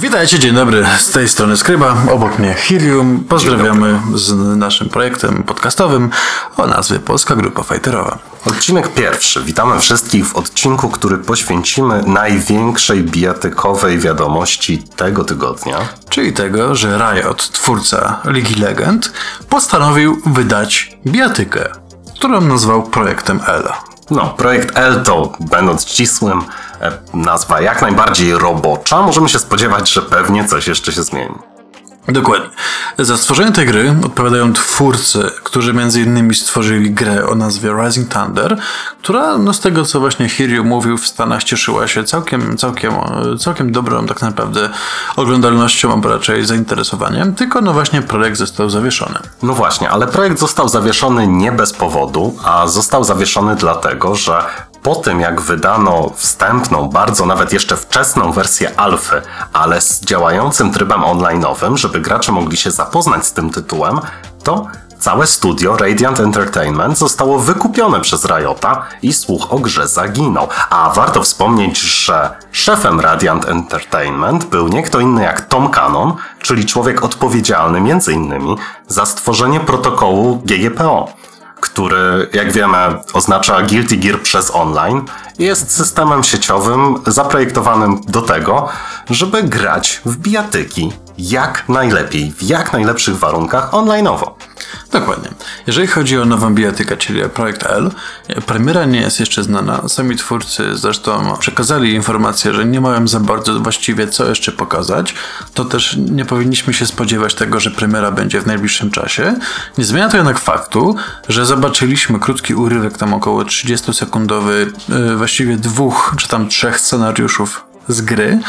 Witajcie, dzień dobry. Z tej strony Skryba, obok mnie Helium. Pozdrawiamy z naszym projektem podcastowym o nazwie Polska Grupa Fighterowa. Odcinek pierwszy. Witamy wszystkich w odcinku, który poświęcimy największej bijatykowej wiadomości tego tygodnia. Czyli tego, że Riot, twórca Ligi Legend, postanowił wydać bijatykę, którą nazwał projektem L. No, projekt L to, będąc ścisłym, nazwa jak najbardziej robocza. Możemy się spodziewać, że pewnie coś jeszcze się zmieni. Dokładnie. Za stworzenie tej gry odpowiadają twórcy, którzy między innymi stworzyli grę o nazwie Rising Thunder, która no z tego co właśnie Hiryu mówił w Stanach cieszyła się całkiem, całkiem, całkiem dobrą tak naprawdę oglądalnością, albo raczej zainteresowaniem, tylko no właśnie projekt został zawieszony. No właśnie, ale projekt został zawieszony nie bez powodu, a został zawieszony dlatego, że po tym jak wydano wstępną, bardzo nawet jeszcze wczesną wersję alfy, ale z działającym trybem online'owym, żeby gracze mogli się zapoznać z tym tytułem, to całe studio Radiant Entertainment zostało wykupione przez Riota i słuch o grze zaginął. A warto wspomnieć, że szefem Radiant Entertainment był nie kto inny jak Tom Cannon, czyli człowiek odpowiedzialny innymi za stworzenie protokołu GGPO który, jak wiemy, oznacza Guilty Gear przez online, jest systemem sieciowym zaprojektowanym do tego, żeby grać w bijatyki jak najlepiej, w jak najlepszych warunkach online'owo. Dokładnie. Jeżeli chodzi o nową bijatykę, czyli projekt L, premiera nie jest jeszcze znana. Sami twórcy zresztą przekazali informację, że nie mają za bardzo właściwie co jeszcze pokazać. To też nie powinniśmy się spodziewać tego, że premiera będzie w najbliższym czasie. Nie zmienia to jednak faktu, że zobaczyliśmy krótki urywek, tam około 30-sekundowy, y, właściwie dwóch czy tam trzech scenariuszów z gry.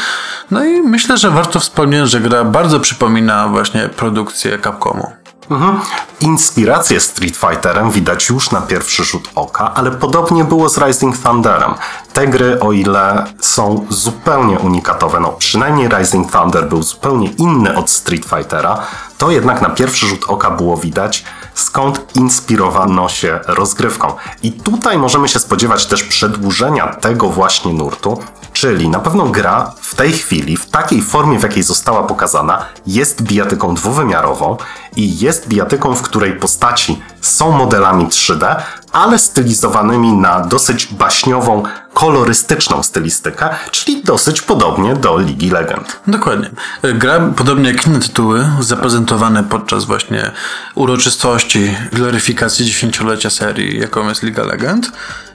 No i myślę, że warto wspomnieć, że gra bardzo przypomina właśnie produkcję Capcomu. Mhm. Inspirację Street Fighterem widać już na pierwszy rzut oka, ale podobnie było z Rising Thunderem. Te gry, o ile są zupełnie unikatowe, no przynajmniej Rising Thunder był zupełnie inny od Street Fightera, to jednak na pierwszy rzut oka było widać, skąd inspirowano się rozgrywką. I tutaj możemy się spodziewać też przedłużenia tego właśnie nurtu, czyli na pewno gra w tej chwili, w takiej formie, w jakiej została pokazana, jest bijatyką dwuwymiarową i jest bijatyką, w której postaci są modelami 3D, ale stylizowanymi na dosyć baśniową, kolorystyczną stylistykę, czyli dosyć podobnie do Ligi Legend. Dokładnie. Gra, podobnie jak inne tytuły, zaprezentowane podczas właśnie uroczystości gloryfikacji dziesięciolecia serii, jaką jest Liga Legend,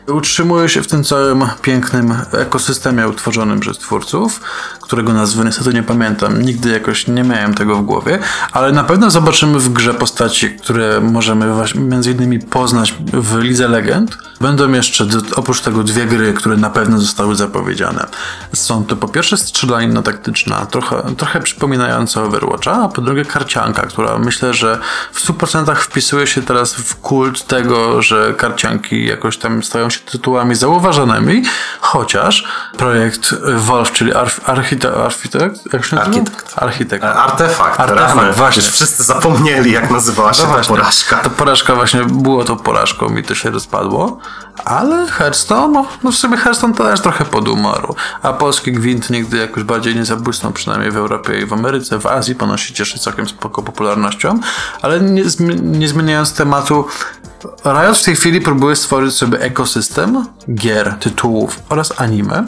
utrzymuje się w tym całym pięknym ekosystemie utworzonym przez twórców, którego nazwy niestety nie pamiętam, nigdy jakoś nie miałem tego w głowie, ale na pewno zobaczymy w grze postaci, które możemy między innymi poznać w Lidze Legend. Będą jeszcze oprócz tego dwie gry, które na pewno zostały zapowiedziane. Są to po pierwsze strzelanina taktyczna, trochę, trochę przypominająca Overwatcha, a po drugie karcianka, która myślę, że w 100% wpisuje się teraz w kult tego, że karcianki jakoś tam stają się tytułami zauważonymi, chociaż projekt Wolf, czyli Arch architekt? Architekt. Architekt. Artefakt. Artefakt, właśnie. Już wszyscy zapomnieli, jak nazywała się no ta właśnie. porażka. Ta porażka właśnie było to porażką i to się rozpadło. Ale Hearthstone, no, no w sumie Hearthstone też trochę podumarł. A polski gwint nigdy jakoś bardziej nie zabłysnął, przynajmniej w Europie i w Ameryce. W Azji ponoć się cieszy całkiem spoko popularnością. Ale nie, nie zmieniając tematu, Riot w tej chwili próbuje stworzyć sobie ekosystem gier, tytułów oraz anime,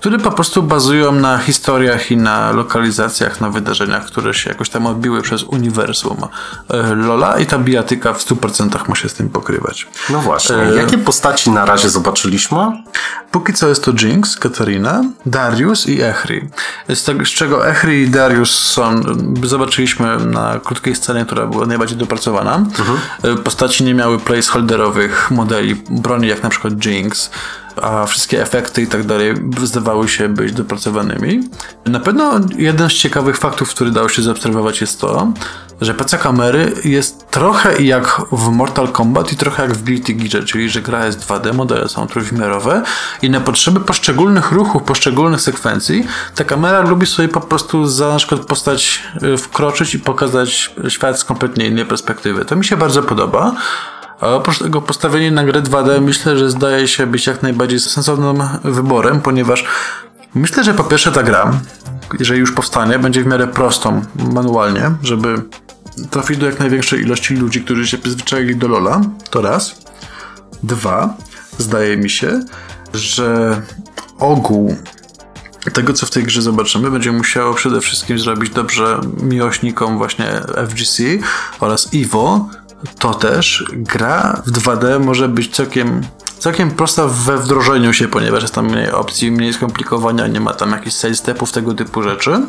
które po prostu bazują na historiach i na lokalizacjach, na wydarzeniach, które się jakoś tam odbiły przez uniwersum e, Lola i ta bijatyka w 100% ma się z tym pokrywać. No właśnie. E... Jakie postaci na razie zobaczyliśmy? Póki co jest to Jinx, Katarina, Darius i Echri. Z, tego, z czego Echri i Darius są, zobaczyliśmy na krótkiej scenie, która była najbardziej dopracowana. Mhm. E, postaci nie miały placeholderowych modeli broni, jak na przykład Jinx a wszystkie efekty i tak dalej zdawały się być dopracowanymi. Na pewno jeden z ciekawych faktów, który dało się zaobserwować jest to, że PC kamery jest trochę jak w Mortal Kombat i trochę jak w Guilty Gear, czyli że gra jest 2D, modele są trójwymiarowe i na potrzeby poszczególnych ruchów, poszczególnych sekwencji ta kamera lubi sobie po prostu za na przykład postać y, wkroczyć i pokazać świat z kompletnie innej perspektywy. To mi się bardzo podoba. A oprócz tego postawienie na grę 2D myślę, że zdaje się być jak najbardziej sensownym wyborem, ponieważ myślę, że po pierwsze ta gra jeżeli już powstanie, będzie w miarę prostą manualnie, żeby trafić do jak największej ilości ludzi, którzy się przyzwyczaili do Lola. To raz. Dwa. Zdaje mi się, że ogół tego, co w tej grze zobaczymy, będzie musiało przede wszystkim zrobić dobrze miłośnikom właśnie FGC oraz Evo. To też gra w 2D może być całkiem, całkiem prosta we wdrożeniu się, ponieważ jest tam mniej opcji, mniej skomplikowania, nie ma tam jakichś side stepów, tego typu rzeczy.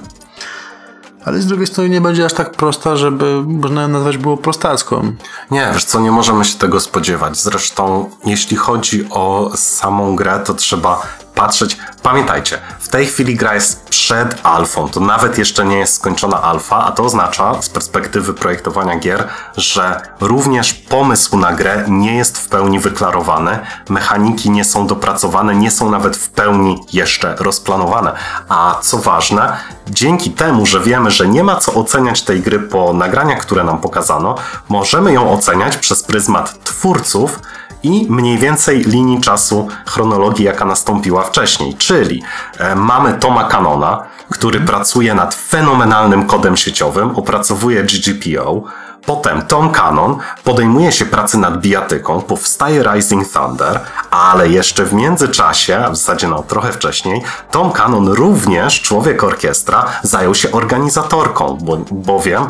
Ale z drugiej strony nie będzie aż tak prosta, żeby można nazwać było prostacką. Nie, wiesz co, nie możemy się tego spodziewać. Zresztą, jeśli chodzi o samą grę, to trzeba patrzeć. Pamiętajcie, w tej chwili gra jest przed alfą, to nawet jeszcze nie jest skończona alfa, a to oznacza z perspektywy projektowania gier, że również pomysł na grę nie jest w pełni wyklarowany, mechaniki nie są dopracowane, nie są nawet w pełni jeszcze rozplanowane. A co ważne, dzięki temu, że wiemy, że nie ma co oceniać tej gry po nagraniach, które nam pokazano, możemy ją oceniać przez pryzmat twórców, i mniej więcej linii czasu chronologii, jaka nastąpiła wcześniej. Czyli e, mamy Toma Canona, który pracuje nad fenomenalnym kodem sieciowym, opracowuje GGPO. Potem Tom Cannon podejmuje się pracy nad bijatyką, powstaje Rising Thunder, ale jeszcze w międzyczasie, a w zasadzie no trochę wcześniej, Tom Cannon również, człowiek orkiestra, zajął się organizatorką, bo, bowiem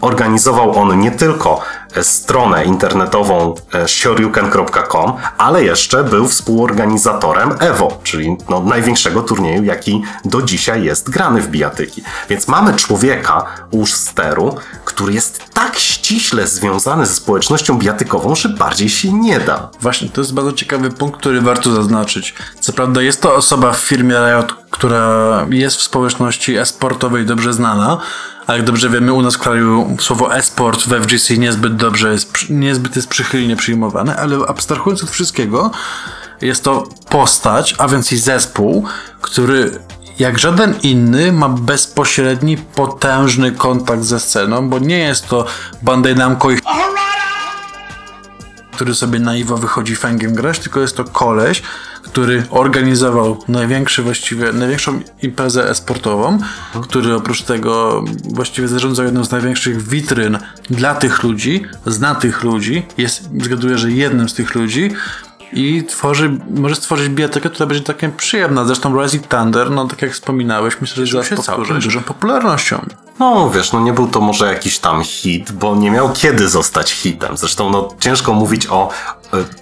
organizował on nie tylko stronę internetową e, shoryuken.com, ale jeszcze był współorganizatorem EVO, czyli no, największego turnieju, jaki do dzisiaj jest grany w bijatyki. Więc mamy człowieka u steru, który jest tak ściśle związany ze społecznością bijatykową, że bardziej się nie da. Właśnie, to jest bardzo ciekawy punkt, który warto zaznaczyć. Co prawda jest to osoba w firmie Riot, która jest w społeczności e-sportowej dobrze znana, jak dobrze wiemy, u nas w kraju słowo e-sport w FGC niezbyt dobrze jest, niezbyt jest przychylnie przyjmowane, ale abstrahując od wszystkiego, jest to postać, a więc i zespół, który jak żaden inny ma bezpośredni, potężny kontakt ze sceną, bo nie jest to Bandai Namco i który sobie naiwo wychodzi fęgiem grać, tylko jest to koleś, który organizował największy właściwie, największą imprezę esportową, który oprócz tego właściwie zarządzał jedną z największych witryn dla tych ludzi, zna tych ludzi, jest, zgaduję, że jednym z tych ludzi i tworzy, może stworzyć bijatykę, która będzie takiem przyjemna. Zresztą Rising Thunder, no tak jak wspominałeś, myślę, że się całkiem dużą popularnością. No wiesz, no nie był to może jakiś tam hit, bo nie miał kiedy zostać hitem. Zresztą no ciężko mówić o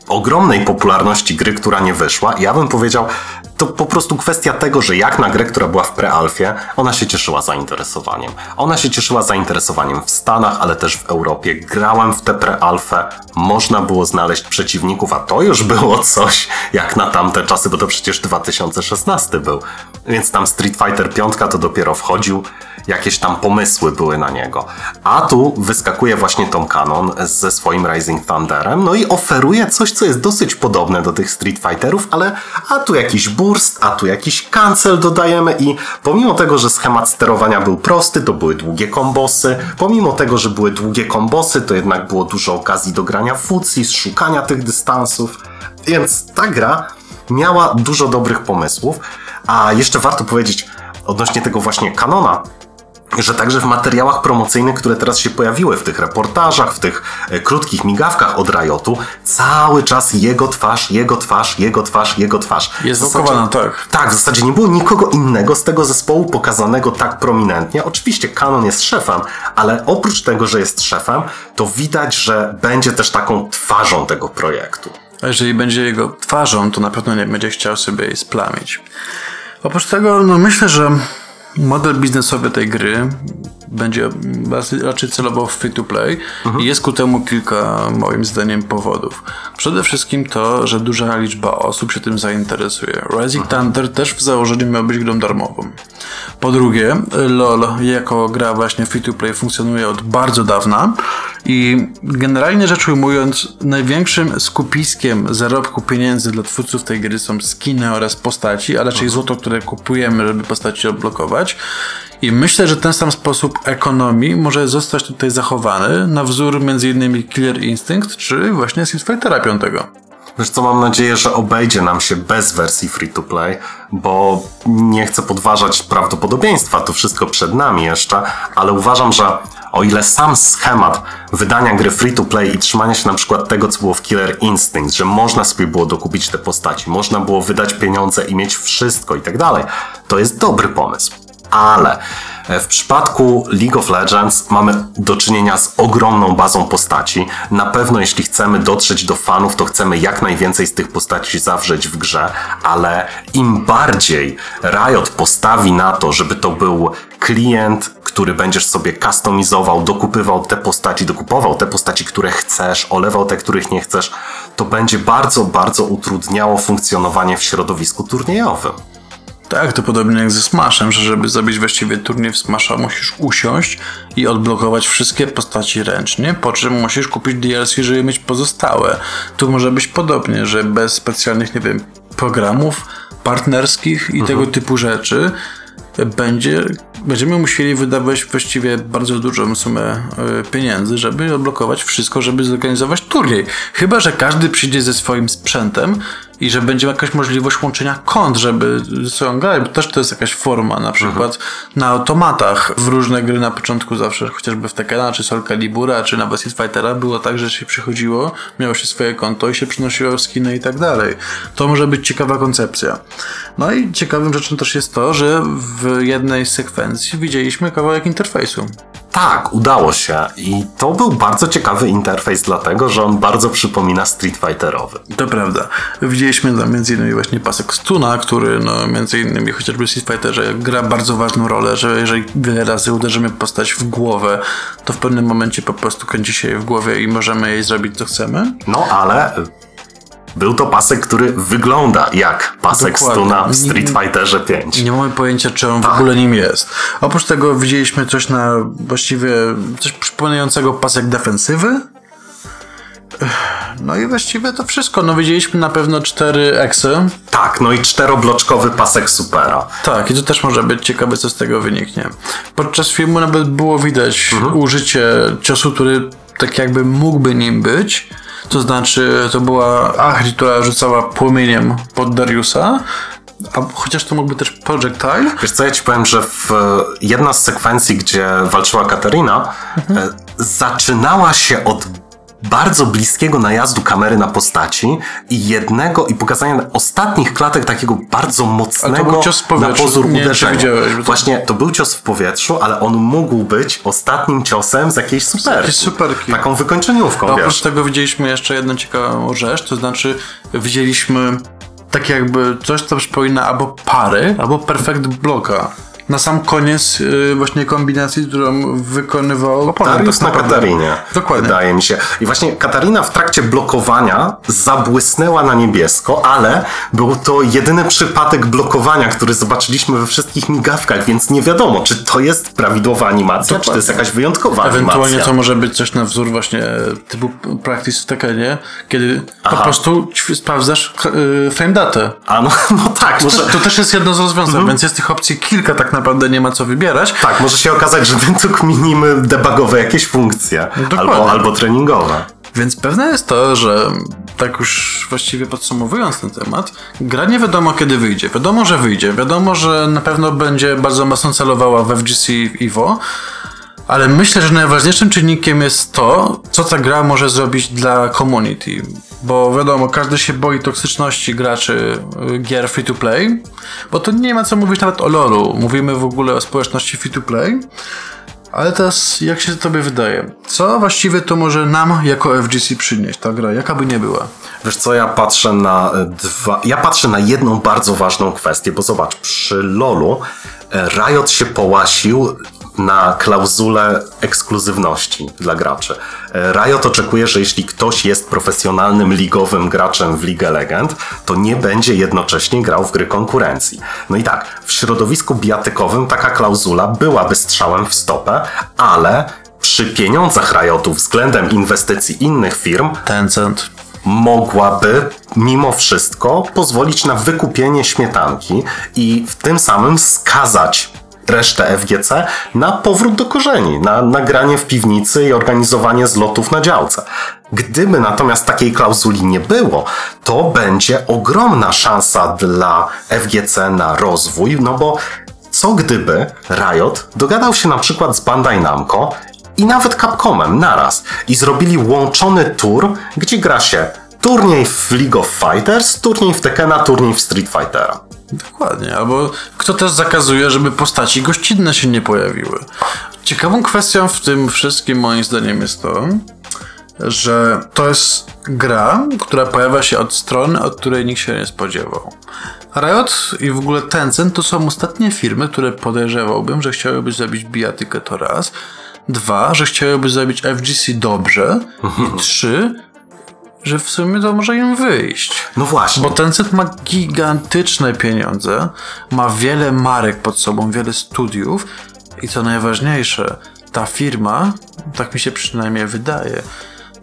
ogromnej popularności gry, która nie wyszła. Ja bym powiedział, to po prostu kwestia tego, że jak na grę, która była w prealfie, ona się cieszyła zainteresowaniem. Ona się cieszyła zainteresowaniem w Stanach, ale też w Europie. Grałem w tę prealfę, można było znaleźć przeciwników, a to już było coś jak na tamte czasy, bo to przecież 2016 był. Więc tam Street Fighter 5 to dopiero wchodził jakieś tam pomysły były na niego. A tu wyskakuje właśnie Tom Cannon ze swoim Rising Thunderem, no i oferuje coś, co jest dosyć podobne do tych Street Fighterów, ale a tu jakiś burst, a tu jakiś cancel dodajemy i pomimo tego, że schemat sterowania był prosty, to były długie kombosy, pomimo tego, że były długie kombosy, to jednak było dużo okazji do grania fucji, szukania tych dystansów, więc ta gra miała dużo dobrych pomysłów, a jeszcze warto powiedzieć odnośnie tego właśnie kanona, że także w materiałach promocyjnych, które teraz się pojawiły, w tych reportażach, w tych e, krótkich migawkach od Riotu, cały czas jego twarz, jego twarz, jego twarz, jego twarz. Jest wokół, tak. Tak, w zasadzie nie było nikogo innego z tego zespołu pokazanego tak prominentnie. Oczywiście Canon jest szefem, ale oprócz tego, że jest szefem, to widać, że będzie też taką twarzą tego projektu. A jeżeli będzie jego twarzą, to na pewno nie będzie chciał sobie jej splamić. Oprócz tego, no myślę, że model biznesowy tej gry będzie raczej- celował w free to play i jest ku temu kilka, moim zdaniem, powodów. Przede wszystkim to, że duża liczba osób się tym zainteresuje. Rising Thunder też w założeniu miał być grą darmową. Po drugie, LOL jako gra właśnie free to play funkcjonuje od bardzo dawna i generalnie rzecz ujmując, największym skupiskiem zarobku pieniędzy dla twórców tej gry są skiny oraz postaci, a raczej złoto, które kupujemy, żeby postaci odblokować. I myślę, że ten sam sposób ekonomii może zostać tutaj zachowany na wzór m.in. Killer Instinct czy właśnie Street Fightera 5. Wiesz co, mam nadzieję, że obejdzie nam się bez wersji free-to-play, bo nie chcę podważać prawdopodobieństwa, to wszystko przed nami jeszcze, ale uważam, że o ile sam schemat wydania gry free-to-play i trzymania się na przykład tego, co było w Killer Instinct, że można sobie było dokupić te postaci, można było wydać pieniądze i mieć wszystko i tak dalej, to jest dobry pomysł. Ale e, w przypadku League of Legends mamy do czynienia z ogromną bazą postaci. Na pewno, jeśli chcemy dotrzeć do fanów, to chcemy jak najwięcej z tych postaci zawrzeć w grze, ale im bardziej Riot postawi na to, żeby to był klient, który będziesz sobie customizował, dokupywał te postaci, dokupował te postaci, które chcesz, olewał te, których nie chcesz, to będzie bardzo, bardzo utrudniało funkcjonowanie w środowisku turniejowym. Tak, to podobnie jak ze Smashem, że żeby zrobić właściwie turniej w Smasha musisz usiąść i odblokować wszystkie postaci ręcznie, po czym musisz kupić DLC, żeby mieć pozostałe. Tu może być podobnie, że bez specjalnych, nie wiem, programów partnerskich i tego typu rzeczy będzie, będziemy musieli wydawać właściwie bardzo dużą sumę y, pieniędzy, żeby odblokować wszystko, żeby zorganizować turniej. Chyba, że każdy przyjdzie ze swoim sprzętem i że będzie jakaś możliwość łączenia kont, żeby sobą grać, bo też to jest jakaś forma, na przykład na automatach w różne gry na początku zawsze, chociażby w Tekena, czy Soul Calibura, czy nawet Street Fightera było tak, że się przychodziło, miało się swoje konto i się przynosiło skiny i tak dalej. To może być ciekawa koncepcja. No i ciekawym rzeczą też jest to, że w jednej sekwencji widzieliśmy kawałek interfejsu. Tak, udało się. I to był bardzo ciekawy interfejs, dlatego że on bardzo przypomina Street Fighterowy. To prawda. Widzieliśmy tam innymi właśnie pasek Stuna, który no między innymi chociażby w Street Fighterze gra bardzo ważną rolę, że jeżeli wiele razy uderzymy postać w głowę, to w pewnym momencie po prostu kręci się jej w głowie i możemy jej zrobić co chcemy. No ale był to pasek, który wygląda jak pasek Dokładnie. Stuna w Nie- Street Fighterze 5. Nie mamy pojęcia, czy on w ogóle nim jest. Oprócz tego widzieliśmy coś na właściwie coś przypominającego pasek defensywy. No i właściwie to wszystko. No widzieliśmy na pewno cztery eksy. Tak, no i czterobloczkowy pasek Supera. Tak, i to też może być ciekawe, co z tego wyniknie. Podczas filmu nawet było widać użycie ciosu, który tak jakby mógłby nim być. To znaczy, to była Ahri, która rzucała płomieniem pod Dariusa. A chociaż to mógłby też projectile. Wiesz co, ja ci powiem, że w e, jedna z sekwencji, gdzie walczyła Katarina, e, zaczynała się od bardzo bliskiego najazdu kamery na postaci i jednego i pokazania ostatnich klatek takiego bardzo mocnego był cios w na pozór Nie uderzenia. to- Właśnie to był cios w powietrzu, ale on mógł być ostatnim ciosem z jakiejś superki. jakiejś superki. Taką wykończeniówką, A oprócz tego widzieliśmy jeszcze jedną ciekawą rzecz, to znaczy widzieliśmy tak jakby coś, co przypomina albo pary, albo perfect bloka. Na sam koniec y, właśnie kombinacji, którą wykonywał oponent. Darius na. Katarinie. Dokładnie. Wydaje mi się. I właśnie Katarina w trakcie blokowania zabłysnęła na niebiesko, ale był to jedyny przypadek blokowania, który zobaczyliśmy we wszystkich migawkach, więc nie wiadomo, czy to jest prawidłowa animacja, czy to jest jakaś wyjątkowa Ewentualnie animacja. to może być coś na wzór właśnie typu practice w Tekenie, kiedy po Aha. prostu ćw- sprawdzasz y, frame datę. A no, no tak, może, To też jest jedno z rozwiązań, Mhm. więc jest tych opcji kilka, tak naprawdę nie ma co wybierać. tak, może się okazać, że my tu kminimy debugowe jakieś funkcje. Dokładnie. Albo, albo treningowe. Więc pewne jest to, że tak już właściwie podsumowując ten temat, gra nie wiadomo kiedy wyjdzie. Wiadomo, że wyjdzie. Wiadomo, że na pewno będzie bardzo mocno celowała w FGC i EVO. Ale myślę, że najważniejszym czynnikiem jest to, co ta gra może zrobić dla community. Bo wiadomo, każdy się boi toksyczności graczy y, gier free to play, bo to nie ma co mówić nawet o LoLu. Mówimy w ogóle o społeczności free to play. Ale teraz, jak się tobie wydaje, co właściwie to może nam jako FGC przynieść ta gra, jaka by nie była? Wiesz co, ja patrzę na e, dwa. Ja patrzę na jedną bardzo ważną kwestię, bo zobacz, przy LoLu e, Riot się połasił na klauzulę ekskluzywności dla graczy. E, Riot oczekuje, że jeśli ktoś jest profesjonalnym ligowym graczem w League of Legend, to nie będzie jednocześnie grał w gry konkurencji. No i tak, w środowisku bijatykowym taka klauzula byłaby strzałem w stopę, ale przy pieniądzach Riotu względem inwestycji innych firm Tencent. mogłaby mimo wszystko pozwolić na wykupienie śmietanki i w tym samym skazać resztę FGC na powrót do korzeni, na nagranie w piwnicy i organizowanie zlotów na działce. Gdyby natomiast takiej klauzuli nie było, to będzie ogromna szansa dla FGC na rozwój, no bo co gdyby Riot dogadał się na przykład z Bandai Namco i nawet Capcomem naraz i zrobili łączony tour, gdzie gra się turniej w League of Fighters, turniej w Tekkena, turniej w Street Fightera. Dokładnie, albo kto też zakazuje, żeby postaci gościnne się nie pojawiły. Ciekawą kwestią w tym wszystkim moim zdaniem jest to, że to jest gra, która pojawia się od strony, od której nikt się nie spodziewał. Riot i w ogóle Tencent to są ostatnie firmy, które podejrzewałbym, że chciałyby zrobić bijatykę to raz, dwa, że chciałyby zrobić FGC dobrze i trzy, że w sumie to może im wyjść. No właśnie. Bo Tencent ma gigantyczne pieniądze, ma wiele marek pod sobą, wiele studiów i co najważniejsze, ta firma, tak mi się przynajmniej wydaje,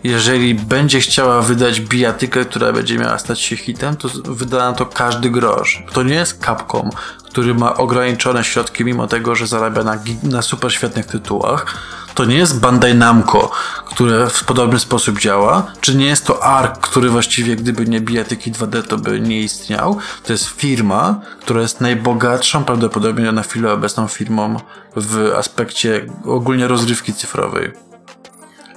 jeżeli będzie chciała wydać bijatykę, która będzie miała stać się hitem, to wyda na to każdy grosz. To nie jest Capcom, który ma ograniczone środki, mimo tego, że zarabia na, na super świetnych tytułach. To nie jest Bandai Namco, które w podobny sposób działa. Czy nie jest to ARK, który właściwie gdyby nie bijatyki 2D, to by nie istniał. To jest firma, która jest najbogatszą prawdopodobnie na chwilę obecną firmą w aspekcie ogólnie rozrywki cyfrowej.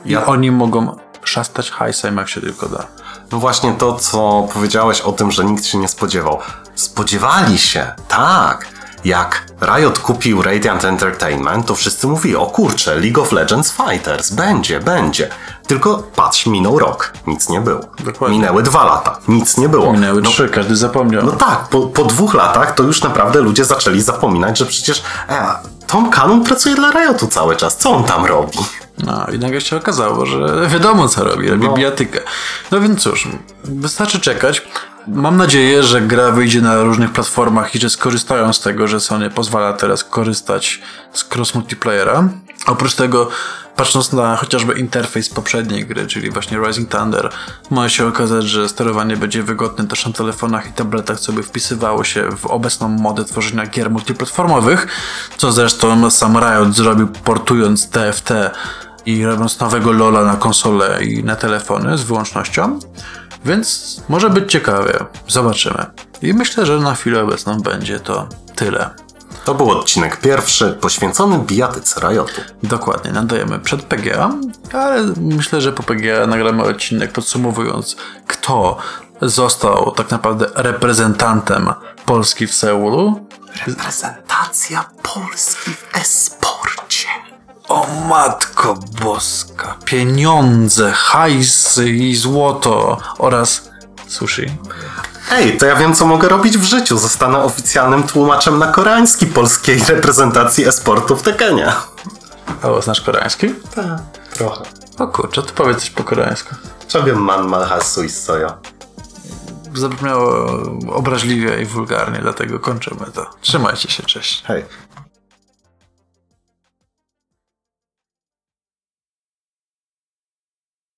I Ja- oni mogą szastać hajsem jak się tylko da. No właśnie to, co powiedziałeś o tym, że nikt się nie spodziewał. Spodziewali się, tak. Jak Riot kupił Radiant Entertainment, to wszyscy mówili, o kurczę, League of Legends Fighters, będzie, będzie. Tylko patrz, minął rok, nic nie było. Dokładnie. Minęły dwa lata, nic nie było. Minęły no, trzy, każdy zapomniał. no tak, po, po dwóch latach to już naprawdę ludzie zaczęli zapominać, że przecież e, Tom Cannon pracuje dla Riotu cały czas, co on tam robi? No i nagle się okazało, że wiadomo co robi, robi No. bijatykę. No więc cóż, wystarczy czekać. Mam nadzieję, że gra wyjdzie na różnych platformach i że skorzystają z tego, że Sony pozwala teraz korzystać z cross multiplayera. Oprócz tego, patrząc na chociażby interfejs poprzedniej gry, czyli właśnie Rising Thunder, może się okazać, że sterowanie będzie wygodne też na telefonach i tabletach, co by wpisywało się w obecną modę tworzenia gier multiplatformowych, co zresztą sam Riot zrobił portując TFT i robiąc nowego Lola na konsole i na telefony z wyłącznością. Więc może być ciekawie. Zobaczymy. I myślę, że na chwilę obecną będzie to tyle. To był odcinek pierwszy poświęcony bijatyce Riotu. Dokładnie, nadajemy przed PGA, ale myślę, że po PGA nagramy odcinek podsumowując, kto został tak naprawdę reprezentantem Polski w Seulu. Reprezentacja Polski w esporcie. O matko boska, pieniądze, hajsy i złoto oraz sushi. Hej, to ja wiem, co mogę robić w życiu. Zostanę oficjalnym tłumaczem na koreański polskiej reprezentacji esportu w Tekenie. A znasz koreański? Tak, trochę. O kurczę, to powiedz coś po koreańsku. Czego man malhasu i soja? Zabrzmiało obraźliwie i wulgarnie, dlatego kończymy to. Trzymajcie się, cześć. Hej.